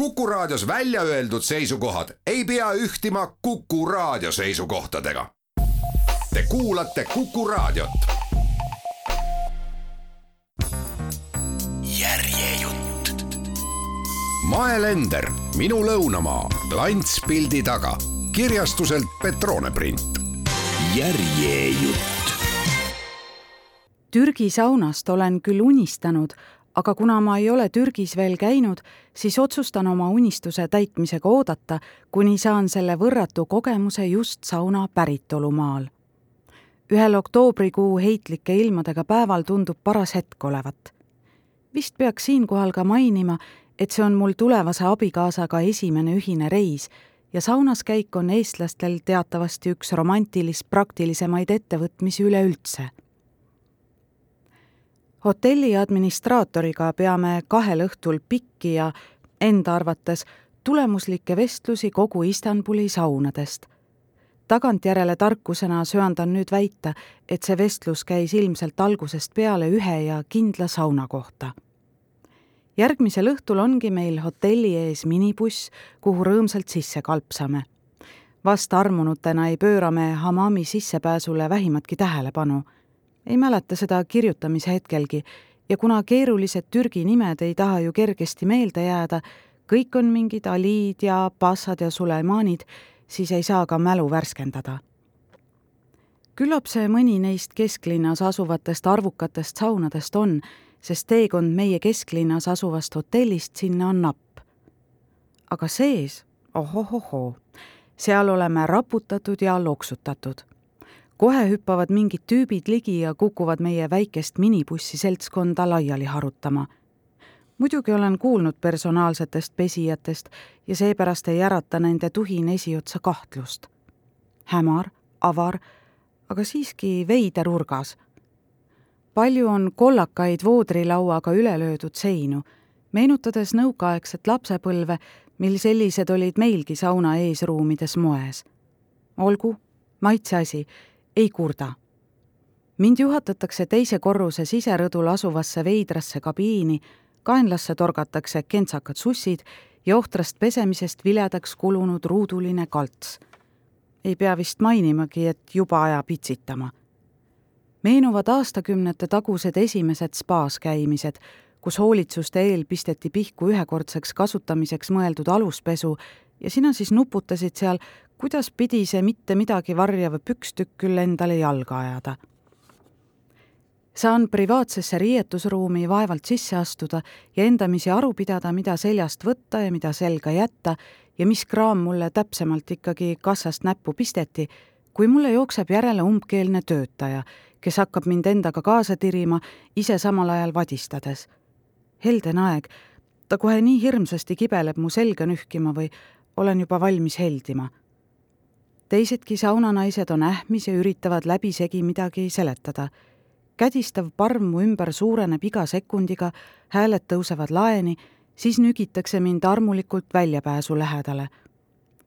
Kuku Raadios välja öeldud seisukohad ei pea ühtima Kuku Raadio seisukohtadega. Te kuulate Kuku Raadiot. järjejutt. maelender, minu lõunamaa, klantspildi taga, kirjastuselt Petrone print. järjejutt. Türgi saunast olen küll unistanud aga kuna ma ei ole Türgis veel käinud, siis otsustan oma unistuse täitmisega oodata, kuni saan selle võrratu kogemuse just sauna päritolumaal. ühel oktoobrikuu heitlike ilmadega päeval tundub paras hetk olevat. vist peaks siinkohal ka mainima, et see on mul tulevase abikaasaga esimene ühine reis ja saunas käik on eestlastel teatavasti üks romantilis praktilisemaid ettevõtmisi üleüldse hotelli administraatoriga peame kahel õhtul pikki ja enda arvates tulemuslikke vestlusi kogu Istanbuli saunadest. tagantjärele tarkusena söandan nüüd väita, et see vestlus käis ilmselt algusest peale ühe ja kindla sauna kohta. järgmisel õhtul ongi meil hotelli ees minibuss, kuhu rõõmsalt sisse kalpsame. vast armunutena ei pööra me hamami sissepääsule vähimatki tähelepanu ei mäleta seda kirjutamise hetkelgi ja kuna keerulised Türgi nimed ei taha ju kergesti meelde jääda, kõik on mingid Aliid ja Bassad ja Suleimanid, siis ei saa ka mälu värskendada. küllap see mõni neist kesklinnas asuvatest arvukatest saunadest on, sest teekond meie kesklinnas asuvast hotellist sinna on napp. aga sees, ohohohoo, seal oleme raputatud ja loksutatud kohe hüppavad mingid tüübid ligi ja kukuvad meie väikest minibussi seltskonda laiali harutama. muidugi olen kuulnud personaalsetest pesijatest ja seepärast ei ärata nende tuhin esiotsa kahtlust. hämar, avar, aga siiski veider urgas. palju on kollakaid voodrilauaga üle löödud seinu, meenutades nõukaaegset lapsepõlve, mil sellised olid meilgi sauna eesruumides moes. olgu, maitseasi ei kurda. mind juhatatakse teise korruse siserõdul asuvasse veidrasse kabiini, kaenlasse torgatakse kentsakad sussid ja ohtrast pesemisest viledaks kulunud ruuduline kalts. ei pea vist mainimagi, et juba ajab itsitama. meenuvad aastakümnete tagused esimesed spaas käimised, kus hoolitsuste eel pisteti pihku ühekordseks kasutamiseks mõeldud aluspesu ja sina siis nuputasid seal kuidas pidi see mitte midagi varjav pükstükk küll endale jalga ajada? saan privaatsesse riietusruumi vaevalt sisse astuda ja endamisi aru pidada, mida seljast võtta ja mida selga jätta ja mis kraam mulle täpsemalt ikkagi kassast näppu pisteti, kui mulle jookseb järele umbkeelne töötaja, kes hakkab mind endaga kaasa tirima, ise samal ajal vadistades. Helden aeg, ta kohe nii hirmsasti kibeleb mu selga nühkima või olen juba valmis heldima teisedki saunanaised on ähmis ja üritavad läbisegi midagi seletada. kädistav parm mu ümber suureneb iga sekundiga, hääled tõusevad laeni, siis nügitakse mind armulikult väljapääsu lähedale.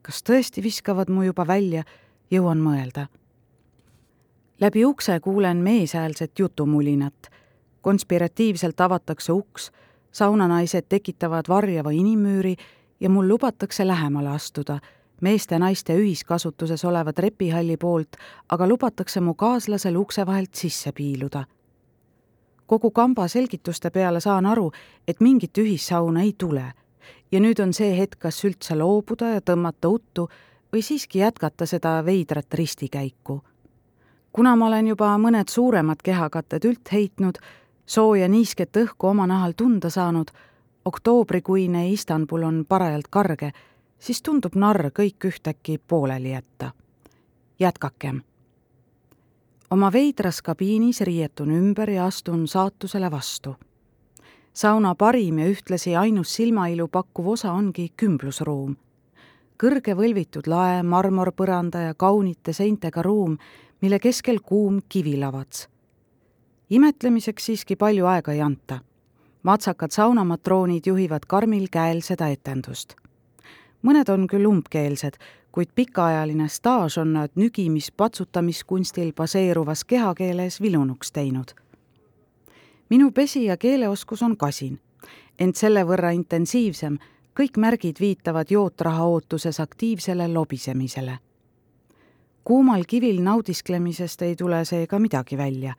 kas tõesti viskavad mu juba välja, jõuan mõelda. läbi ukse kuulen meeshäälset jutumulinat. konspiratiivselt avatakse uks, saunanaised tekitavad varjava inimmüüri ja mul lubatakse lähemale astuda meeste-naiste ühiskasutuses oleva trepihalli poolt aga lubatakse mu kaaslasel ukse vahelt sisse piiluda. kogu kamba selgituste peale saan aru, et mingit ühissauna ei tule ja nüüd on see hetk, kas üldse loobuda ja tõmmata uttu või siiski jätkata seda veidrat ristikäiku. kuna ma olen juba mõned suuremad kehakatted üld heitnud, sooja niisket õhku oma nahal tunda saanud, oktoobrikuine Istanbul on parajalt karge siis tundub narr kõik ühtäkki pooleli jätta. jätkakem. oma veidras kabiinis riietun ümber ja astun saatusele vastu. sauna parim ja ühtlasi ainus silmailu pakkuv osa ongi kümblusruum. kõrge võlvitud lae, marmorpõranda ja kaunite seintega ruum, mille keskel kuum kivilavats. imetlemiseks siiski palju aega ei anta matsakad saunamatroonid juhivad karmil käel seda etendust mõned on küll umbkeelsed, kuid pikaajaline staaž on nad nügimis-patsutamiskunstil baseeruvas kehakeeles vilunuks teinud. minu pesi- ja keeleoskus on kasin, ent selle võrra intensiivsem, kõik märgid viitavad jootraha ootuses aktiivsele lobisemisele. kuumal kivil naudisklemisest ei tule seega midagi välja.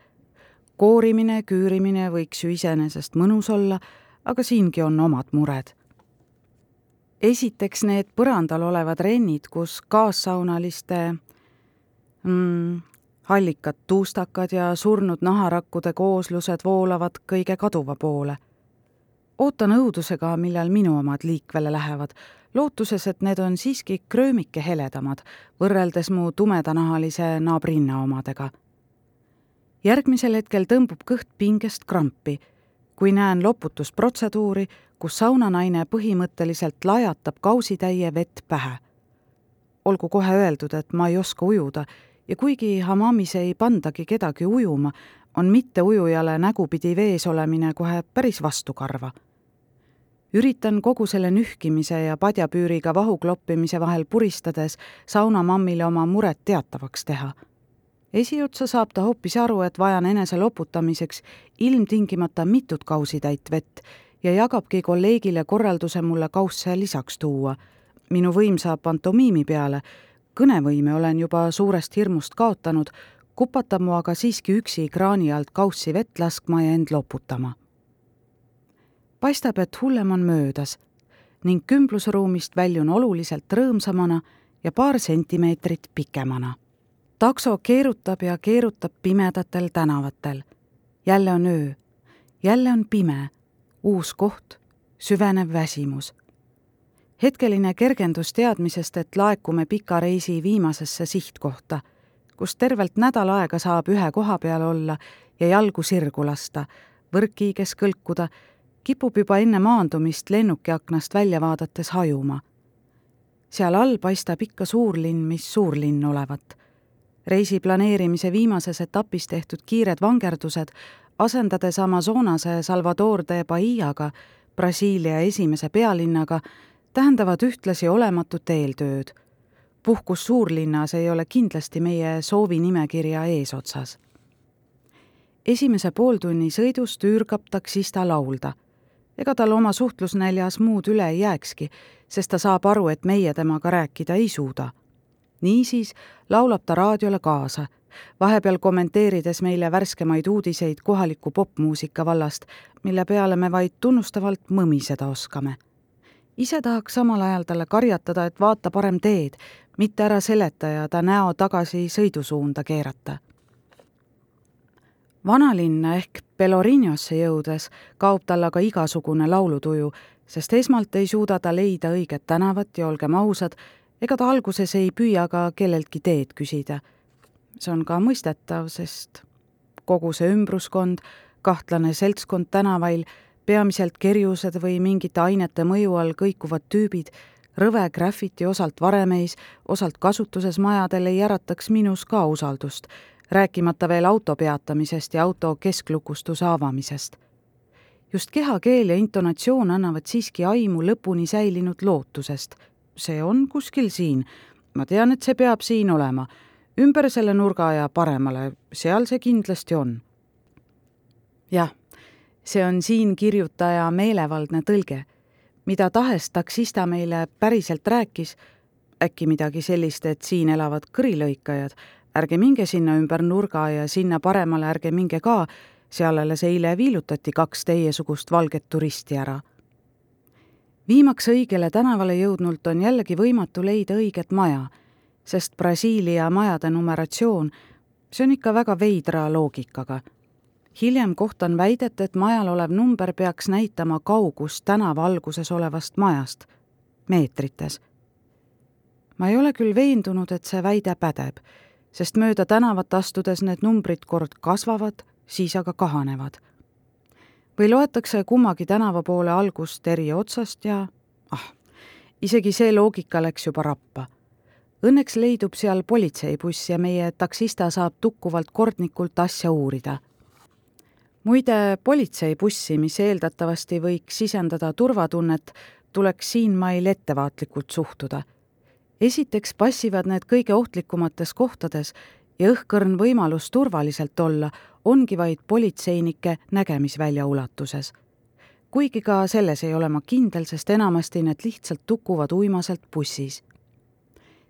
koorimine, küürimine võiks ju iseenesest mõnus olla, aga siingi on omad mured esiteks need põrandal olevad rennid, kus kaassaunaliste mm, hallikad tuustakad ja surnud naharakkude kooslused voolavad kõige kaduva poole. ootan õudusega, millal minu omad liikvele lähevad, lootuses, et need on siiski kröömike heledamad võrreldes mu tumedanahalise naabrinna omadega. järgmisel hetkel tõmbub kõht pingest krampi, kui näen loputusprotseduuri, kus saunanaine põhimõtteliselt lajatab kausitäie vett pähe. olgu kohe öeldud, et ma ei oska ujuda ja kuigi hamamis ei pandagi kedagi ujuma, on mitteujujale nägupidi vees olemine kohe päris vastukarva. üritan kogu selle nühkimise ja padjapüüriga vahu kloppimise vahel puristades saunamammile oma muret teatavaks teha. esiotsa saab ta hoopis aru, et vajan enese loputamiseks ilmtingimata mitut kausitäit vett ja jagabki kolleegile korralduse mulle kausse lisaks tuua. minu võim saab pantomiimi peale, kõnevõime olen juba suurest hirmust kaotanud, kupatab mu aga siiski üksi kraani alt kaussi vett laskma ja end loputama. paistab, et hullem on möödas ning kümblusruumist väljun oluliselt rõõmsamana ja paar sentimeetrit pikemana. takso keerutab ja keerutab pimedatel tänavatel. jälle on öö, jälle on pime, uus koht, süvenev väsimus hetkeline kergendus teadmisest, et laekume pika reisi viimasesse sihtkohta, kus tervelt nädal aega saab ühe koha peal olla ja jalgu sirgu lasta, võrkkiiges kõlkuda, kipub juba enne maandumist lennukiaknast välja vaadates hajuma. seal all paistab ikka suurlinn, mis suurlinn olevat. Reisi planeerimise viimases etapis tehtud kiired vangerdused, asendades Amazonase Salvador de Bahiaga, Brasiilia esimese pealinnaga, tähendavad ühtlasi olematut eeltööd. puhkus suurlinnas ei ole kindlasti meie soovinimekirja eesotsas. esimese pooltunni sõidust üürgab taksista laulda. ega tal oma suhtlusnäljas muud üle ei jääkski, sest ta saab aru, et meie temaga rääkida ei suuda. Niisiis laulab ta raadiole kaasa, vahepeal kommenteerides meile värskemaid uudiseid kohaliku popmuusika vallast, mille peale me vaid tunnustavalt mõmiseda oskame ise tahaks samal ajal talle karjatada, et vaata parem teed, mitte ära seleta ja ta näo tagasi sõidusuunda keerata. vanalinna ehk Peloriniosse jõudes kaob tal aga igasugune laulutuju, sest esmalt ei suuda ta leida õiget tänavat ja olgem ausad, ega ta alguses ei püüa ka kelleltki teed küsida. see on ka mõistetav, sest kogu see ümbruskond, kahtlane seltskond tänavail peamiselt kerjused või mingite ainete mõju all kõikuvad tüübid, rõve graffiti osalt varemeis, osalt kasutuses majadel ei ärataks minus ka usaldust, rääkimata veel auto peatamisest ja auto kesklukustuse avamisest. just kehakeel ja intonatsioon annavad siiski aimu lõpuni säilinud lootusest. See on kuskil siin, ma tean, et see peab siin olema, ümber selle nurga ja paremale, seal see kindlasti on. jah see on siin kirjutaja meelevaldne tõlge. mida tahes taksista meile päriselt rääkis, äkki midagi sellist, et siin elavad kõrilõikajad, ärge minge sinna ümber nurga ja sinna paremale ärge minge ka, seal alles eile viilutati kaks teiesugust valget turisti ära. Viimaks õigele tänavale jõudnult on jällegi võimatu leida õiget maja, sest Brasiilia majade numeratsioon, see on ikka väga veidra loogikaga hiljem kohtan väidet, et majal olev number peaks näitama kaugust tänava alguses olevast majast, meetrites. ma ei ole küll veendunud, et see väide pädeb, sest mööda tänavat astudes need numbrid kord kasvavad, siis aga kahanevad. Või loetakse kummagi tänava poole algust eri otsast ja ah, isegi see loogika läks juba rappa Õnneks leidub seal politseibuss ja meie taksista saab tukkuvalt kordnikult asja uurida muide, politseibussi, mis eeldatavasti võiks sisendada turvatunnet, tuleks siinmail ettevaatlikult suhtuda. esiteks passivad need kõige ohtlikumates kohtades ja õhkõrn võimalus turvaliselt olla ongi vaid politseinike nägemisvälja ulatuses. kuigi ka selles ei ole ma kindel, sest enamasti need lihtsalt tukuvad uimaselt bussis.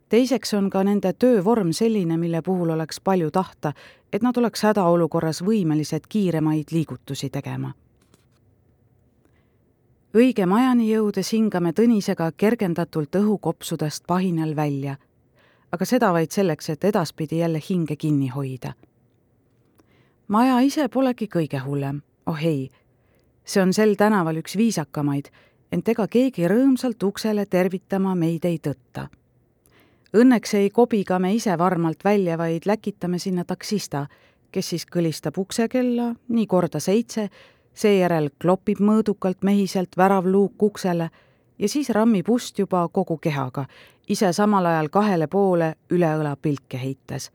teiseks on ka nende töövorm selline, mille puhul oleks palju tahta, et nad oleks hädaolukorras võimelised kiiremaid liigutusi tegema. õige majani jõudes hingame Tõnisega kergendatult õhukopsudest pahinal välja, aga seda vaid selleks, et edaspidi jälle hinge kinni hoida. maja ise polegi kõige hullem, oh ei see on sel tänaval üks viisakamaid, ent ega keegi rõõmsalt uksele tervitama meid ei tõtta. Õnneks ei kobi ka me ise varmalt välja, vaid läkitame sinna taksista, kes siis kõlistab uksekella nii korda seitse, seejärel klopib mõõdukalt mehiselt väravluuk uksele ja siis rammib ust juba kogu kehaga, ise samal ajal kahele poole üle õla pilke heites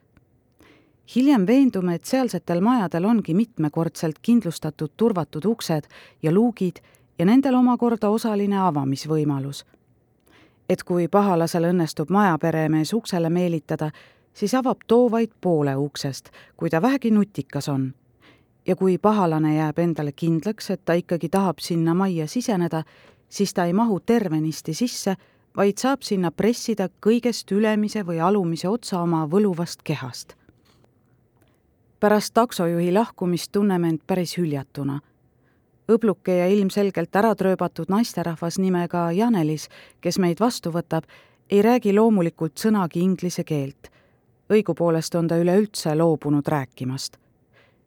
hiljem veendume, et sealsetel majadel ongi mitmekordselt kindlustatud turvatud uksed ja luugid ja nendel omakorda osaline avamisvõimalus. et kui pahalasel õnnestub majaperemees uksele meelitada, siis avab too vaid poole uksest, kui ta vähegi nutikas on. ja kui pahalane jääb endale kindlaks, et ta ikkagi tahab sinna majja siseneda, siis ta ei mahu tervenisti sisse, vaid saab sinna pressida kõigest ülemise või alumise otsa oma võluvast kehast pärast taksojuhi lahkumist tunneme end päris hüljatuna. õbluke ja ilmselgelt ära trööbatud naisterahvas nimega Janelis, kes meid vastu võtab, ei räägi loomulikult sõnagi inglise keelt. õigupoolest on ta üleüldse loobunud rääkimast.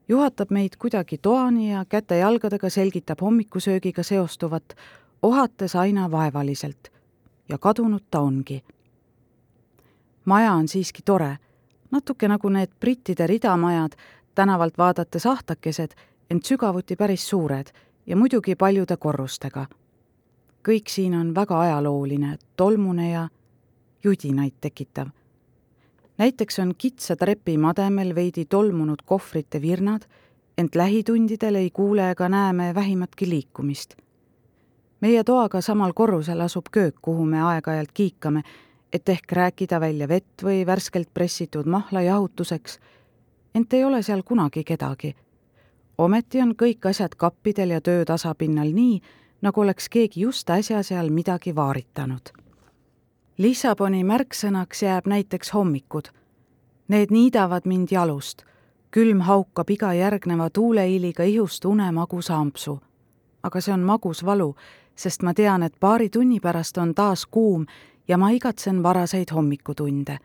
juhatab meid kuidagi toani ja käte-jalgadega selgitab hommikusöögiga seostuvat, ohates aina vaevaliselt. ja kadunud ta ongi. maja on siiski tore natuke nagu need brittide ridamajad, tänavalt vaadates ahtakesed, ent sügavuti päris suured ja muidugi paljude korrustega. kõik siin on väga ajalooline, tolmune ja judinaid tekitav. näiteks on kitsa trepi mademel veidi tolmunud kohvrite virnad, ent lähitundidel ei kuule ega näe me vähimatki liikumist. Meie toaga samal korrusel asub köök, kuhu me aeg-ajalt kiikame et ehk rääkida välja vett või värskelt pressitud mahla jahutuseks, ent ei ole seal kunagi kedagi. ometi on kõik asjad kappidel ja töö tasapinnal nii, nagu oleks keegi just äsja seal midagi vaaritanud. Lissaboni märksõnaks jääb näiteks hommikud. Need niidavad mind jalust. külm haukab iga järgneva tuulehiiliga ihust unemagusa ampsu. aga see on magus valu, sest ma tean, et paari tunni pärast on taas kuum ja ma igatsen varaseid hommikutunde.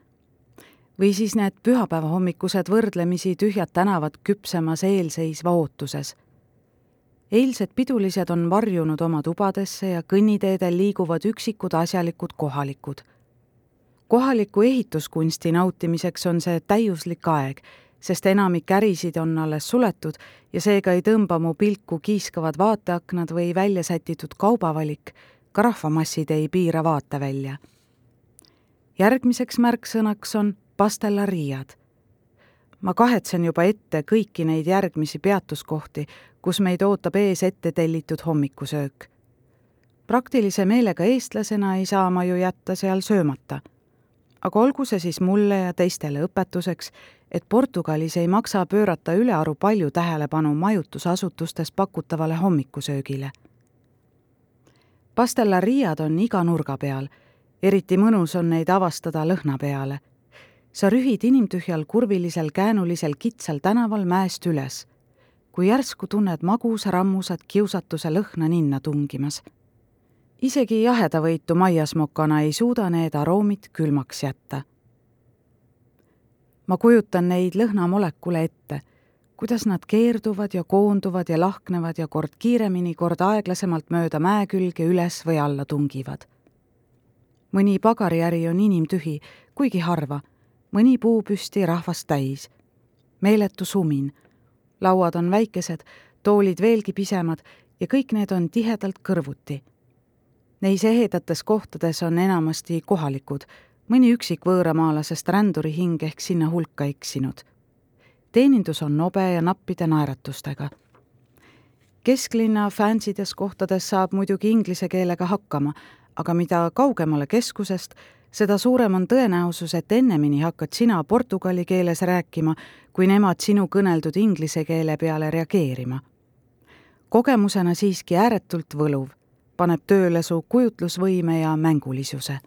või siis need pühapäeva hommikused võrdlemisi tühjad tänavad küpsemas eelseisva ootuses. eilsed pidulised on varjunud oma tubadesse ja kõnniteedel liiguvad üksikud asjalikud kohalikud. kohaliku ehituskunsti nautimiseks on see täiuslik aeg, sest enamik ärisid on alles suletud ja seega ei tõmba mu pilku kiiskavad vaateaknad või välja sätitud kaubavalik ka rahvamassid ei piira vaatevälja. järgmiseks märksõnaks on pastellariiad. ma kahetsen juba ette kõiki neid järgmisi peatuskohti, kus meid ootab ees ette tellitud hommikusöök. praktilise meelega eestlasena ei saa ma ju jätta seal söömata. Aga olgu see siis mulle ja teistele õpetuseks, et Portugalis ei maksa pöörata ülearu palju tähelepanu majutusasutustes pakutavale hommikusöögile pastellariiad on iga nurga peal, eriti mõnus on neid avastada lõhna peale. sa rühid inimtühjal kurvilisel käänulisel kitsal tänaval mäest üles, kui järsku tunned magusa rammusat kiusatuse lõhna ninna tungimas. Isegi jahedavõitu maiasmokana ei suuda need aroomid külmaks jätta. ma kujutan neid lõhnamolekule ette kuidas nad keerduvad ja koonduvad ja lahknevad ja kord kiiremini, kord aeglasemalt mööda mäekülge üles või alla tungivad. mõni pagariäri on inimtühi, kuigi harva, mõni puupüsti rahvast täis. meeletu sumin, lauad on väikesed, toolid veelgi pisemad ja kõik need on tihedalt kõrvuti. Neis ehedates kohtades on enamasti kohalikud, mõni üksik võõramaalasest ränduri hing ehk sinna hulka eksinud teenindus on nobe ja nappide naeratustega. kesklinna fansides kohtades saab muidugi inglise keelega hakkama, aga mida kaugemale keskusest, seda suurem on tõenäosus, et ennemini hakkad sina portugali keeles rääkima, kui nemad sinu kõneldud inglise keele peale reageerima. kogemusena siiski ääretult võluv, paneb tööle su kujutlusvõime ja mängulisuse.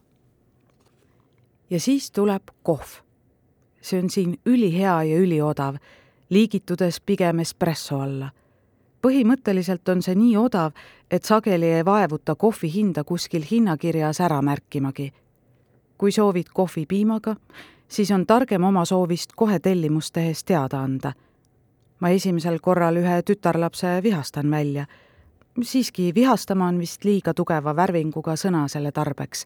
ja siis tuleb kohv. see on siin ülihea ja üliodav, liigitudes pigem espresso alla põhimõtteliselt on see nii odav, et sageli ei vaevuta kohvi hinda kuskil hinnakirjas ära märkimagi. kui soovid kohvi piimaga, siis on targem oma soovist kohe tellimust tehes teada anda. ma esimesel korral ühe tütarlapse vihastan välja. Siiski vihastama on vist liiga tugeva värvinguga sõna selle tarbeks.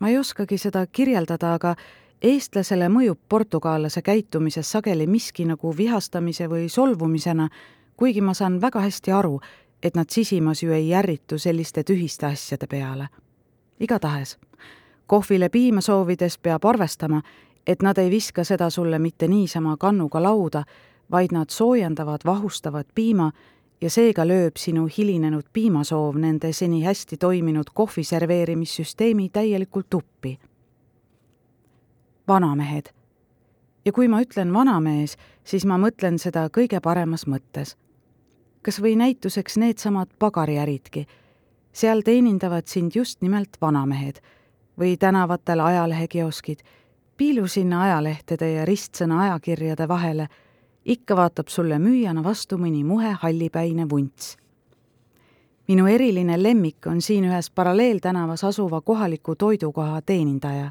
ma ei oskagi seda kirjeldada, aga eestlasele mõjub portugallase käitumises sageli miski nagu vihastamise või solvumisena kuigi ma saan väga hästi aru, et nad sisimas ju ei ärritu selliste tühiste asjade peale. igatahes, kohvile piima soovides peab arvestama, et nad ei viska seda sulle mitte niisama kannuga lauda, vaid nad soojendavad, vahustavad piima ja seega lööb sinu hilinenud piimasoov nende seni hästi toiminud kohvi serveerimissüsteemi täielikult uppi. vanamehed. ja kui ma ütlen vanamees, siis ma mõtlen seda kõige paremas mõttes kas või näituseks needsamad pagariäridki. seal teenindavad sind just nimelt vanamehed või tänavatel ajalehekioskid. piilu sinna ajalehtede ja ristsõna ajakirjade vahele, ikka vaatab sulle müüjana vastu mõni muhe hallipäine vunts. minu eriline lemmik on siin ühes paralleeltänavas asuva kohaliku toidukoha teenindaja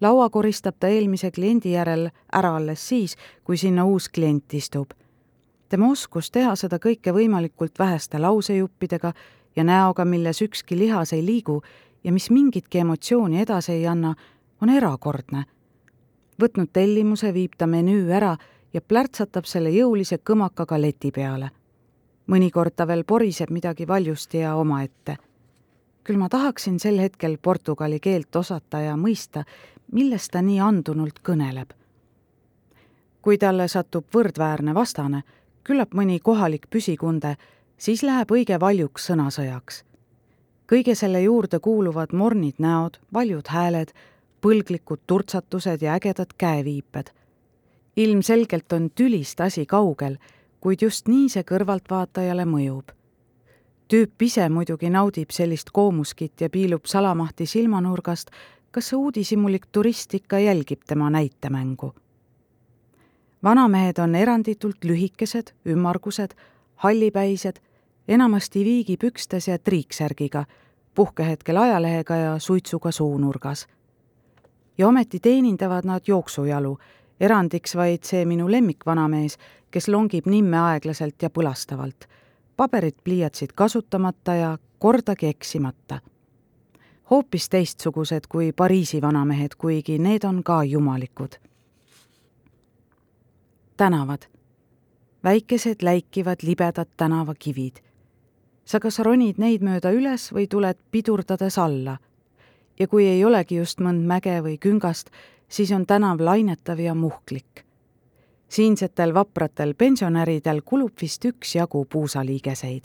laua koristab ta eelmise kliendi järel ära alles siis, kui sinna uus klient istub tema oskus teha seda kõike võimalikult väheste lausejuppidega ja näoga, milles ükski lihas ei liigu ja mis mingitki emotsiooni edasi ei anna, on erakordne. võtnud tellimuse, viib ta menüü ära ja plärtsatab selle jõulise kõmakaga leti peale. mõnikord ta veel poriseb midagi valjusti ja omaette. küll ma tahaksin sel hetkel portugali keelt osata ja mõista, millest ta nii andunult kõneleb. kui talle satub võrdväärne vastane, küllap mõni kohalik püsikunde, siis läheb õige valjuks sõnasõjaks. kõige selle juurde kuuluvad mornid näod, valjud hääled, põlglikud turtsatused ja ägedad käeviiped. Ilmselgelt on tülist asi kaugel, kuid just nii see kõrvaltvaatajale mõjub. tüüp ise muidugi naudib sellist koomuskit ja piilub salamahti silmanurgast, kas see uudishimulik turist ikka jälgib tema näitemängu vanamehed on eranditult lühikesed, ümmargused, hallipäised, enamasti viigipükstes ja triiksärgiga, puhkehetkel ajalehega ja suitsuga suunurgas. ja ometi teenindavad nad jooksujalu, erandiks vaid see minu lemmikvanamees, kes longib nimme aeglaselt ja põlastavalt, paberid, pliiatsid kasutamata ja kordagi eksimata. hoopis teistsugused kui Pariisi vanamehed, kuigi need on ka jumalikud tänavad. väikesed läikivad libedad tänavakivid. sa kas ronid neid mööda üles või tuled pidurdades alla. ja kui ei olegi just mõnd mäge või küngast, siis on tänav lainetav ja muhklik. siinsetel vapratel pensionäridel kulub vist üksjagu puusaliigeseid.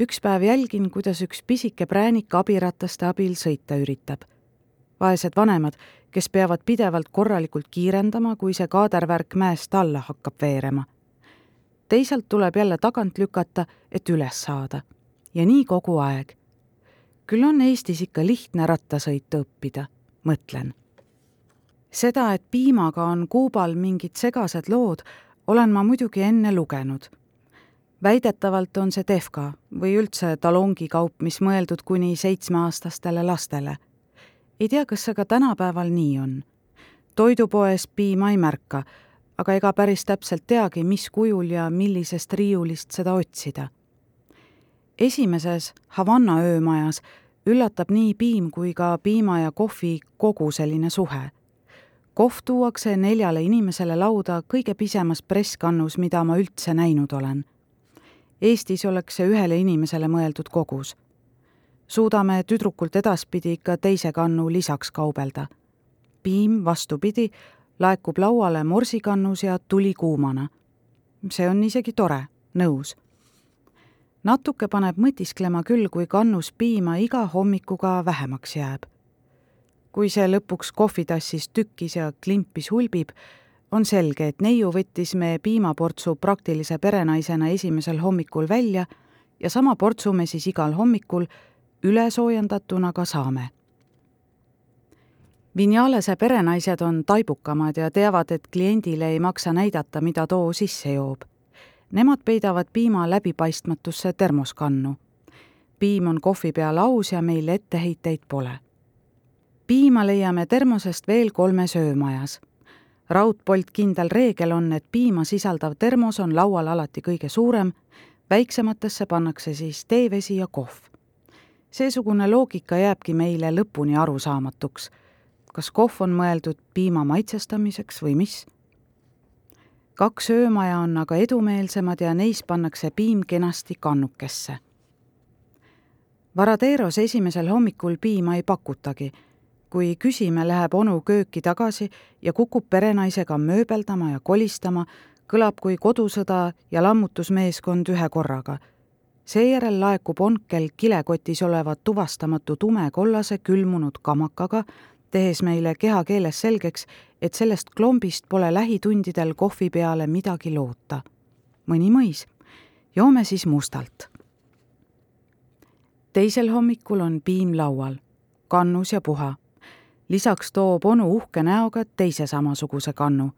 üks päev jälgin, kuidas üks pisike präänik abirataste abil sõita üritab. vaesed vanemad kes peavad pidevalt korralikult kiirendama, kui see kaadervärk mäest alla hakkab veerema. teisalt tuleb jälle tagant lükata, et üles saada. ja nii kogu aeg. küll on Eestis ikka lihtne rattasõitu õppida, mõtlen. Seda, et piimaga on Kuubal mingid segased lood, olen ma muidugi enne lugenud väidetavalt on see Defka või üldse talongikaup, mis mõeldud kuni seitsmeaastastele lastele ei tea, kas see ka tänapäeval nii on. toidupoes piima ei märka, aga ega päris täpselt teagi, mis kujul ja millisest riiulist seda otsida. esimeses Havanna öömajas üllatab nii piim kui ka piima ja kohvi koguseline suhe. Kohv tuuakse neljale inimesele lauda kõige pisemas presskannus, mida ma üldse näinud olen. Eestis oleks see ühele inimesele mõeldud kogus suudame tüdrukult edaspidi ikka teise kannu lisaks kaubelda. piim, vastupidi, laekub lauale morsikannus ja tulikuumana. see on isegi tore, nõus. natuke paneb mõtisklema küll, kui kannus piima iga hommikuga vähemaks jääb. Kui see lõpuks kohvitassis tükkis ja klimpis hulbib, on selge, et neiu võttis me piimaportsu praktilise perenaisena esimesel hommikul välja ja sama portsu me siis igal hommikul ülesoojendatuna ka saame. Vinjalese perenaised on taibukamad ja teavad, et kliendile ei maksa näidata, mida too sisse joob. Nemad peidavad piima läbipaistmatusse termoskannu. piim on kohvi peal aus ja meil etteheiteid pole. Piima leiame termosest veel kolmes öömajas raudpolt kindel reegel on, et piima sisaldav termos on laual alati kõige suurem, väiksematesse pannakse siis teevesi ja kohv. seesugune loogika jääbki meile lõpuni arusaamatuks. kas kohv on mõeldud piima maitsestamiseks või mis? kaks öömaja on aga edumeelsemad ja neis pannakse piim kenasti kannukesse. Varaderos esimesel hommikul piima ei pakutagi kui küsime, läheb onu kööki tagasi ja kukub perenaisega mööbeldama ja kolistama, kõlab kui kodusõda ja lammutusmeeskond ühe korraga. seejärel laekub onkel kilekotis oleva tuvastamatu tumekollase külmunud kamakaga, tehes meile kehakeeles selgeks, et sellest klombist pole lähitundidel kohvi peale midagi loota. mõni mõis, joome siis mustalt. teisel hommikul on piim laual, kannus ja puha lisaks toob onu uhke näoga teise samasuguse kannu.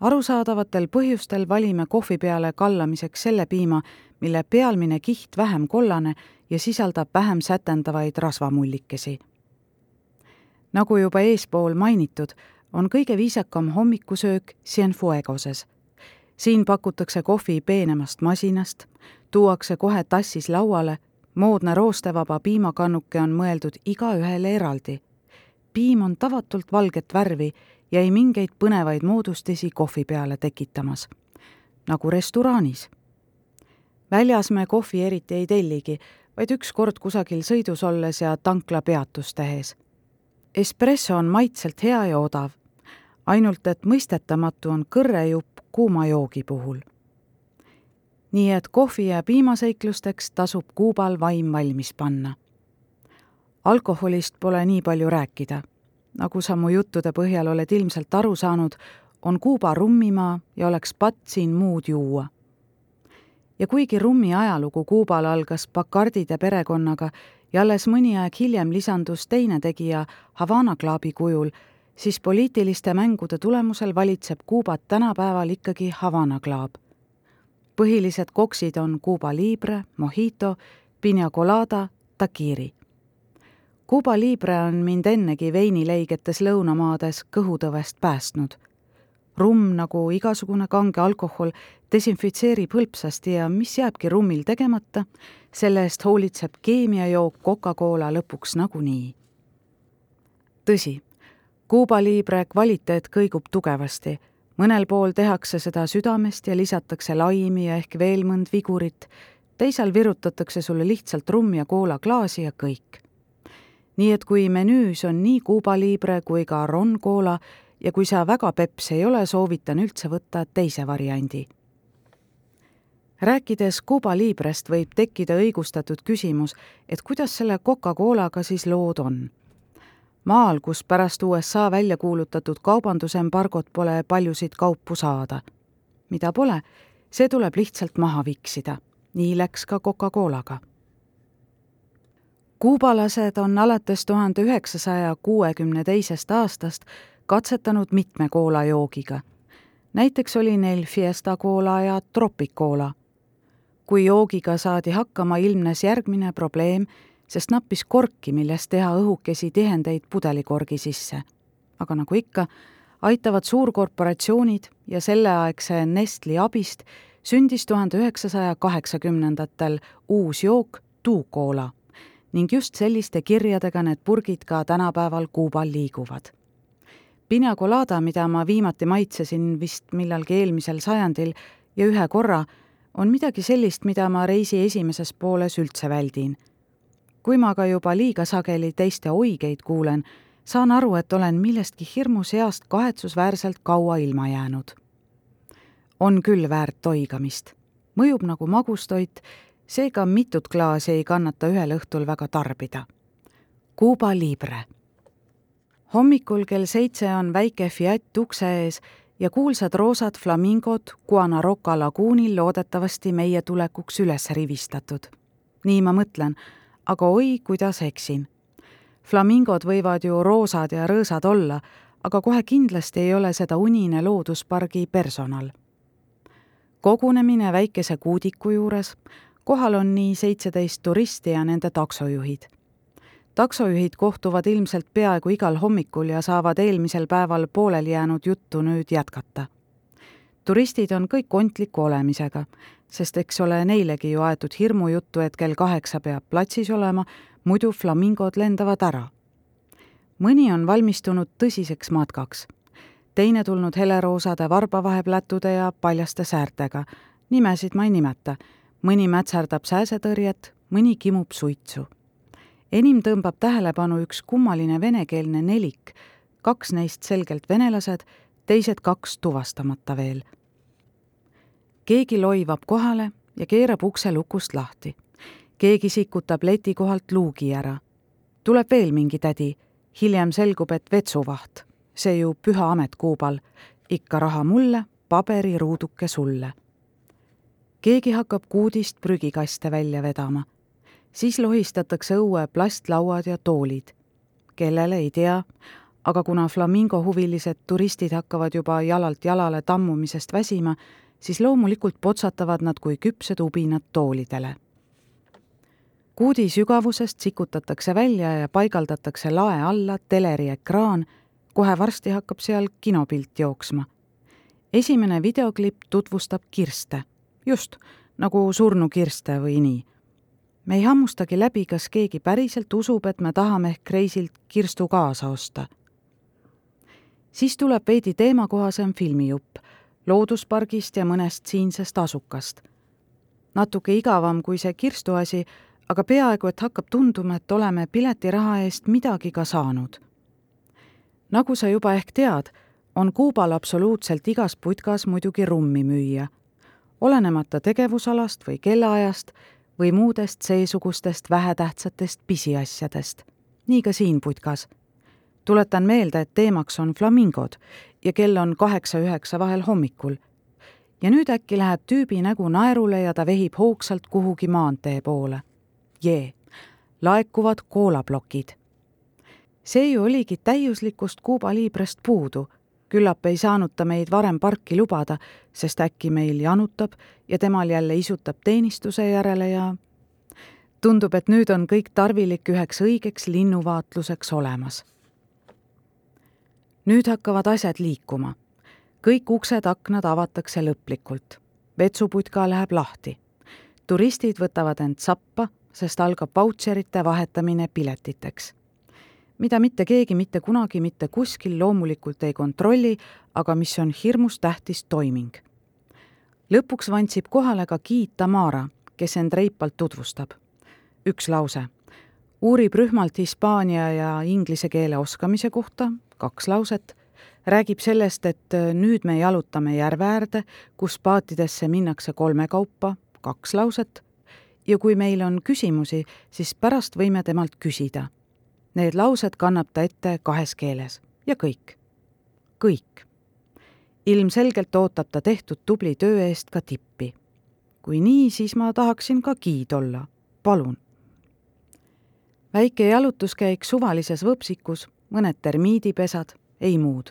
arusaadavatel põhjustel valime kohvi peale kallamiseks selle piima, mille pealmine kiht vähem kollane ja sisaldab vähem sätendavaid rasvamullikesi. nagu juba eespool mainitud, on kõige viisakam hommikusöök Cienfuegoses. siin pakutakse kohvi peenemast masinast, tuuakse kohe tassis lauale, moodne roostevaba piimakannuke on mõeldud igaühele eraldi piim on tavatult valget värvi ja ei mingeid põnevaid moodustisi kohvi peale tekitamas, nagu restoraanis. väljas me kohvi eriti ei telligi, vaid üks kord kusagil sõidus olles ja tankla peatust tehes. Espresso on maitselt hea ja odav, ainult et mõistetamatu on kõrrejupp kuuma joogi puhul. nii et kohvi ja piimaseiklusteks tasub Kuubal vaim valmis panna alkoholist pole nii palju rääkida. nagu sa mu juttude põhjal oled ilmselt aru saanud, on Kuuba rummimaa ja oleks patt siin muud juua. ja kuigi rummi ajalugu Kuubal algas Bacardide perekonnaga ja alles mõni aeg hiljem lisandus teine tegija Havana klaabi kujul, siis poliitiliste mängude tulemusel valitseb Kuubat tänapäeval ikkagi Havana klaab. põhilised koksid on Cuba Libre, Mojito, Pina Colada, Takiri Cuba Libre on mind ennegi veinileigetes lõunamaades kõhutõvest päästnud. rumm, nagu igasugune kange alkohol, desinfitseerib hõlpsasti ja mis jääbki rummil tegemata, selle eest hoolitseb keemiajook Coca-Cola lõpuks nagunii. tõsi, Cuba Libre kvaliteet kõigub tugevasti, mõnel pool tehakse seda südamest ja lisatakse laimi ja ehk veel mõnd vigurit, teisel virutatakse sulle lihtsalt rumm ja koolaklaasi ja kõik nii et kui menüüs on nii Cuba Libre kui ka Ron Cola ja kui sa väga peps ei ole, soovitan üldse võtta teise variandi. rääkides Cuba Librest võib tekkida õigustatud küsimus, et kuidas selle Coca-Colaga siis lood on. maal, kus pärast USA välja kuulutatud kaubandusembargot pole paljusid kaupu saada. mida pole, see tuleb lihtsalt maha viksida. nii läks ka Coca-Colaga kuubalased on alates tuhande üheksasaja kuuekümne teisest aastast katsetanud mitme koolajoogiga. näiteks oli neil Fiesta Cola ja Tropic Cola. kui joogiga saadi hakkama, ilmnes järgmine probleem, sest nappis korki, millest teha õhukesi tihendeid pudelikorgi sisse. aga nagu ikka, aitavad suurkorporatsioonid ja selleaegse Nestli abist sündis tuhande üheksasaja kaheksakümnendatel uus jook Tuukoola ning just selliste kirjadega need purgid ka tänapäeval Kuubal liiguvad. Pina colada, mida ma viimati maitsesin vist millalgi eelmisel sajandil ja ühe korra, on midagi sellist, mida ma reisi esimeses pooles üldse väldin. kui ma aga juba liiga sageli teiste oigeid kuulen, saan aru, et olen millestki hirmuseast kahetsusväärselt kaua ilma jäänud. on küll väärt toigamist. mõjub nagu magustoit seega mitut klaasi ei kannata ühel õhtul väga tarbida. Cuba Libre. hommikul kell seitse on väike Fiat ukse ees ja kuulsad roosad flamingod Guanaroca laguunil loodetavasti meie tulekuks üles rivistatud. nii ma mõtlen, aga oi, kuidas eksin. flamingod võivad ju roosad ja rõõsad olla, aga kohe kindlasti ei ole seda unine looduspargi personal. kogunemine väikese kuudiku juures, kohal on nii seitseteist turisti ja nende taksojuhid taksojuhid kohtuvad ilmselt peaaegu igal hommikul ja saavad eelmisel päeval pooleli jäänud juttu nüüd jätkata. turistid on kõik ontliku olemisega, sest eks ole neilegi ju aetud hirmujuttu, et kell kaheksa peab platsis olema, muidu flamingod lendavad ära. mõni on valmistunud tõsiseks matkaks, teine tulnud heleroosade varbavaheplätude ja paljaste säärtega, nimesid ma ei nimeta, mõni mätserdab sääsetõrjet, mõni kimub suitsu enim tõmbab tähelepanu üks kummaline venekeelne nelik, kaks neist selgelt venelased, teised kaks tuvastamata veel. keegi loivab kohale ja keerab ukse lukust lahti. keegi sikutab leti kohalt luugi ära. tuleb veel mingi tädi, hiljem selgub, et vetsuvaht, see ju püha amet Kuubal, ikka raha mulle, paberiruuduke sulle. Keegi hakkab kuudist prügikaste välja vedama siis lohistatakse õue plastlauad ja toolid. kellele, ei tea, aga kuna flamingo huvilised turistid hakkavad juba jalalt jalale tammumisest väsima, siis loomulikult potsatavad nad kui küpsed ubinad toolidele. kuudi sügavusest sikutatakse välja ja paigaldatakse lae alla teleriekraan, kohe varsti hakkab seal kinopilt jooksma. esimene videoklipp tutvustab kirste, just nagu surnukirste või nii me ei hammustagi läbi, kas keegi päriselt usub, et me tahame ehk reisilt kirstu kaasa osta. siis tuleb veidi teemakohasem filmijupp looduspargist ja mõnest siinsest asukast. natuke igavam kui see kirstu asi, aga peaaegu et hakkab tunduma, et oleme piletiraha eest midagi ka saanud. nagu sa juba ehk tead, on Kuubal absoluutselt igas putkas muidugi rummi müüa. Olenemata tegevusalast või kellaajast või muudest seesugustest vähetähtsatest pisiasjadest. nii ka siin putkas. tuletan meelde, et teemaks on flamingod ja kell on kaheksa-üheksa vahel hommikul. ja nüüd äkki läheb tüübi nägu naerule ja ta vehib hoogsalt kuhugi maantee poole. jee, laekuvad koolaplokid. see ju oligi täiuslikust Kuuba liibrest puudu küllap ei saanud ta meid varem parki lubada, sest äkki meil janutab ja temal jälle isutab teenistuse järele ja tundub, et nüüd on kõik tarvilik üheks õigeks linnuvaatluseks olemas. nüüd hakkavad asjad liikuma. kõik uksed-aknad avatakse lõplikult. vetsuputka läheb lahti. turistid võtavad end sappa, sest algab vautšerite vahetamine piletiteks mida mitte keegi mitte kunagi mitte kuskil loomulikult ei kontrolli, aga mis on hirmus tähtis toiming. lõpuks vantsib kohale ka giid Tamara, kes end reipalt tutvustab. üks lause. uurib rühmalt hispaania ja inglise keele oskamise kohta, kaks lauset, räägib sellest, et nüüd me jalutame järve äärde, kus paatidesse minnakse kolmekaupa, kaks lauset, ja kui meil on küsimusi, siis pärast võime temalt küsida Need laused kannab ta ette kahes keeles ja kõik, kõik. ilmselgelt ootab ta tehtud tubli töö eest ka tippi. kui nii, siis ma tahaksin ka giid olla, palun. väike jalutuskäik suvalises võpsikus, mõned termiidipesad, ei muud.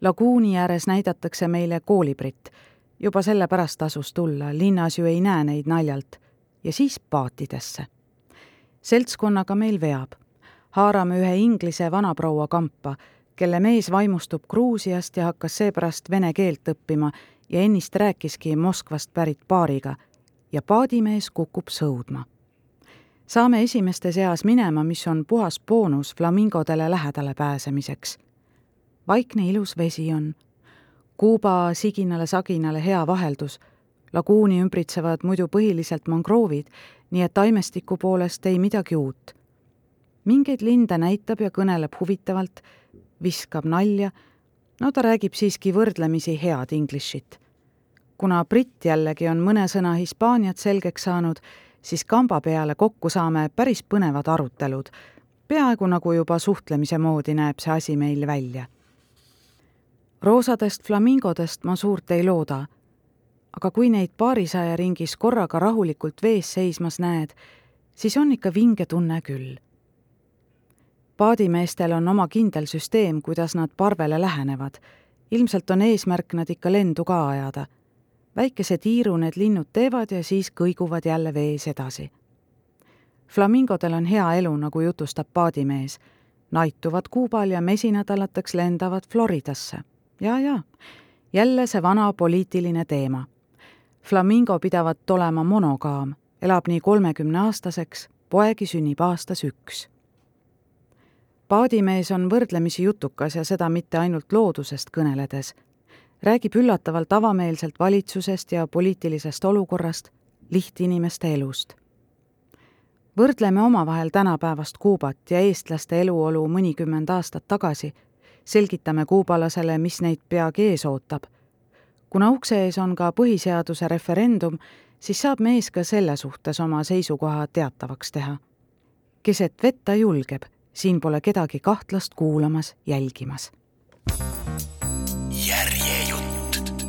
laguuni ääres näidatakse meile koolibrit, juba sellepärast tasus tulla, linnas ju ei näe neid naljalt, ja siis paatidesse. seltskonnaga meil veab haarame ühe Inglise vanaproua kampa, kelle mees vaimustub Gruusiast ja hakkas seepärast vene keelt õppima ja ennist rääkiski Moskvast pärit paariga ja paadimees kukub sõudma. saame esimeste seas minema, mis on puhas boonus flamingodele lähedale pääsemiseks. vaikne ilus vesi on, Kuuba siginale-saginale hea vaheldus, laguuni ümbritsevad muidu põhiliselt mangroovid, nii et taimestiku poolest ei midagi uut mingeid linde näitab ja kõneleb huvitavalt, viskab nalja, no ta räägib siiski võrdlemisi head inglishit. kuna britt jällegi on mõne sõna hispaaniat selgeks saanud, siis kamba peale kokku saame päris põnevad arutelud, peaaegu nagu juba suhtlemise moodi näeb see asi meil välja. roosadest flamingodest ma suurt ei looda. aga kui neid paarisaja ringis korraga rahulikult vees seismas näed, siis on ikka vinge tunne küll. Paadimeestel on oma kindel süsteem, kuidas nad parvele lähenevad. ilmselt on eesmärk nad ikka lendu ka ajada. väikese tiiru need linnud teevad ja siis kõiguvad jälle vees edasi. flamingodel on hea elu, nagu jutustab paadimees naituvad Kuubal ja mesinädalateks lendavad Floridasse. ja, ja jälle see vana poliitiline teema. Flamingo pidavat olema monogaam, elab nii kolmekümneaastaseks, poegi sünnib aastas üks. Paadimees on võrdlemisi jutukas ja seda mitte ainult loodusest kõneledes. räägib üllatavalt avameelselt valitsusest ja poliitilisest olukorrast, lihtinimeste elust võrdleme omavahel tänapäevast Kuubat ja eestlaste eluolu mõnikümmend aastat tagasi, selgitame kuubalasele, mis neid peagi ees ootab. kuna ukse ees on ka põhiseaduse referendum, siis saab mees ka selle suhtes oma seisukoha teatavaks teha. keset vett ta julgeb, siin pole kedagi kahtlast kuulamas, jälgimas. järjejutt.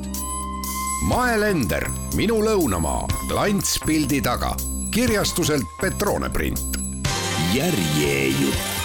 Maelender, minu lõunamaa, klantspildi taga kirjastuselt Petrone print. järjejutt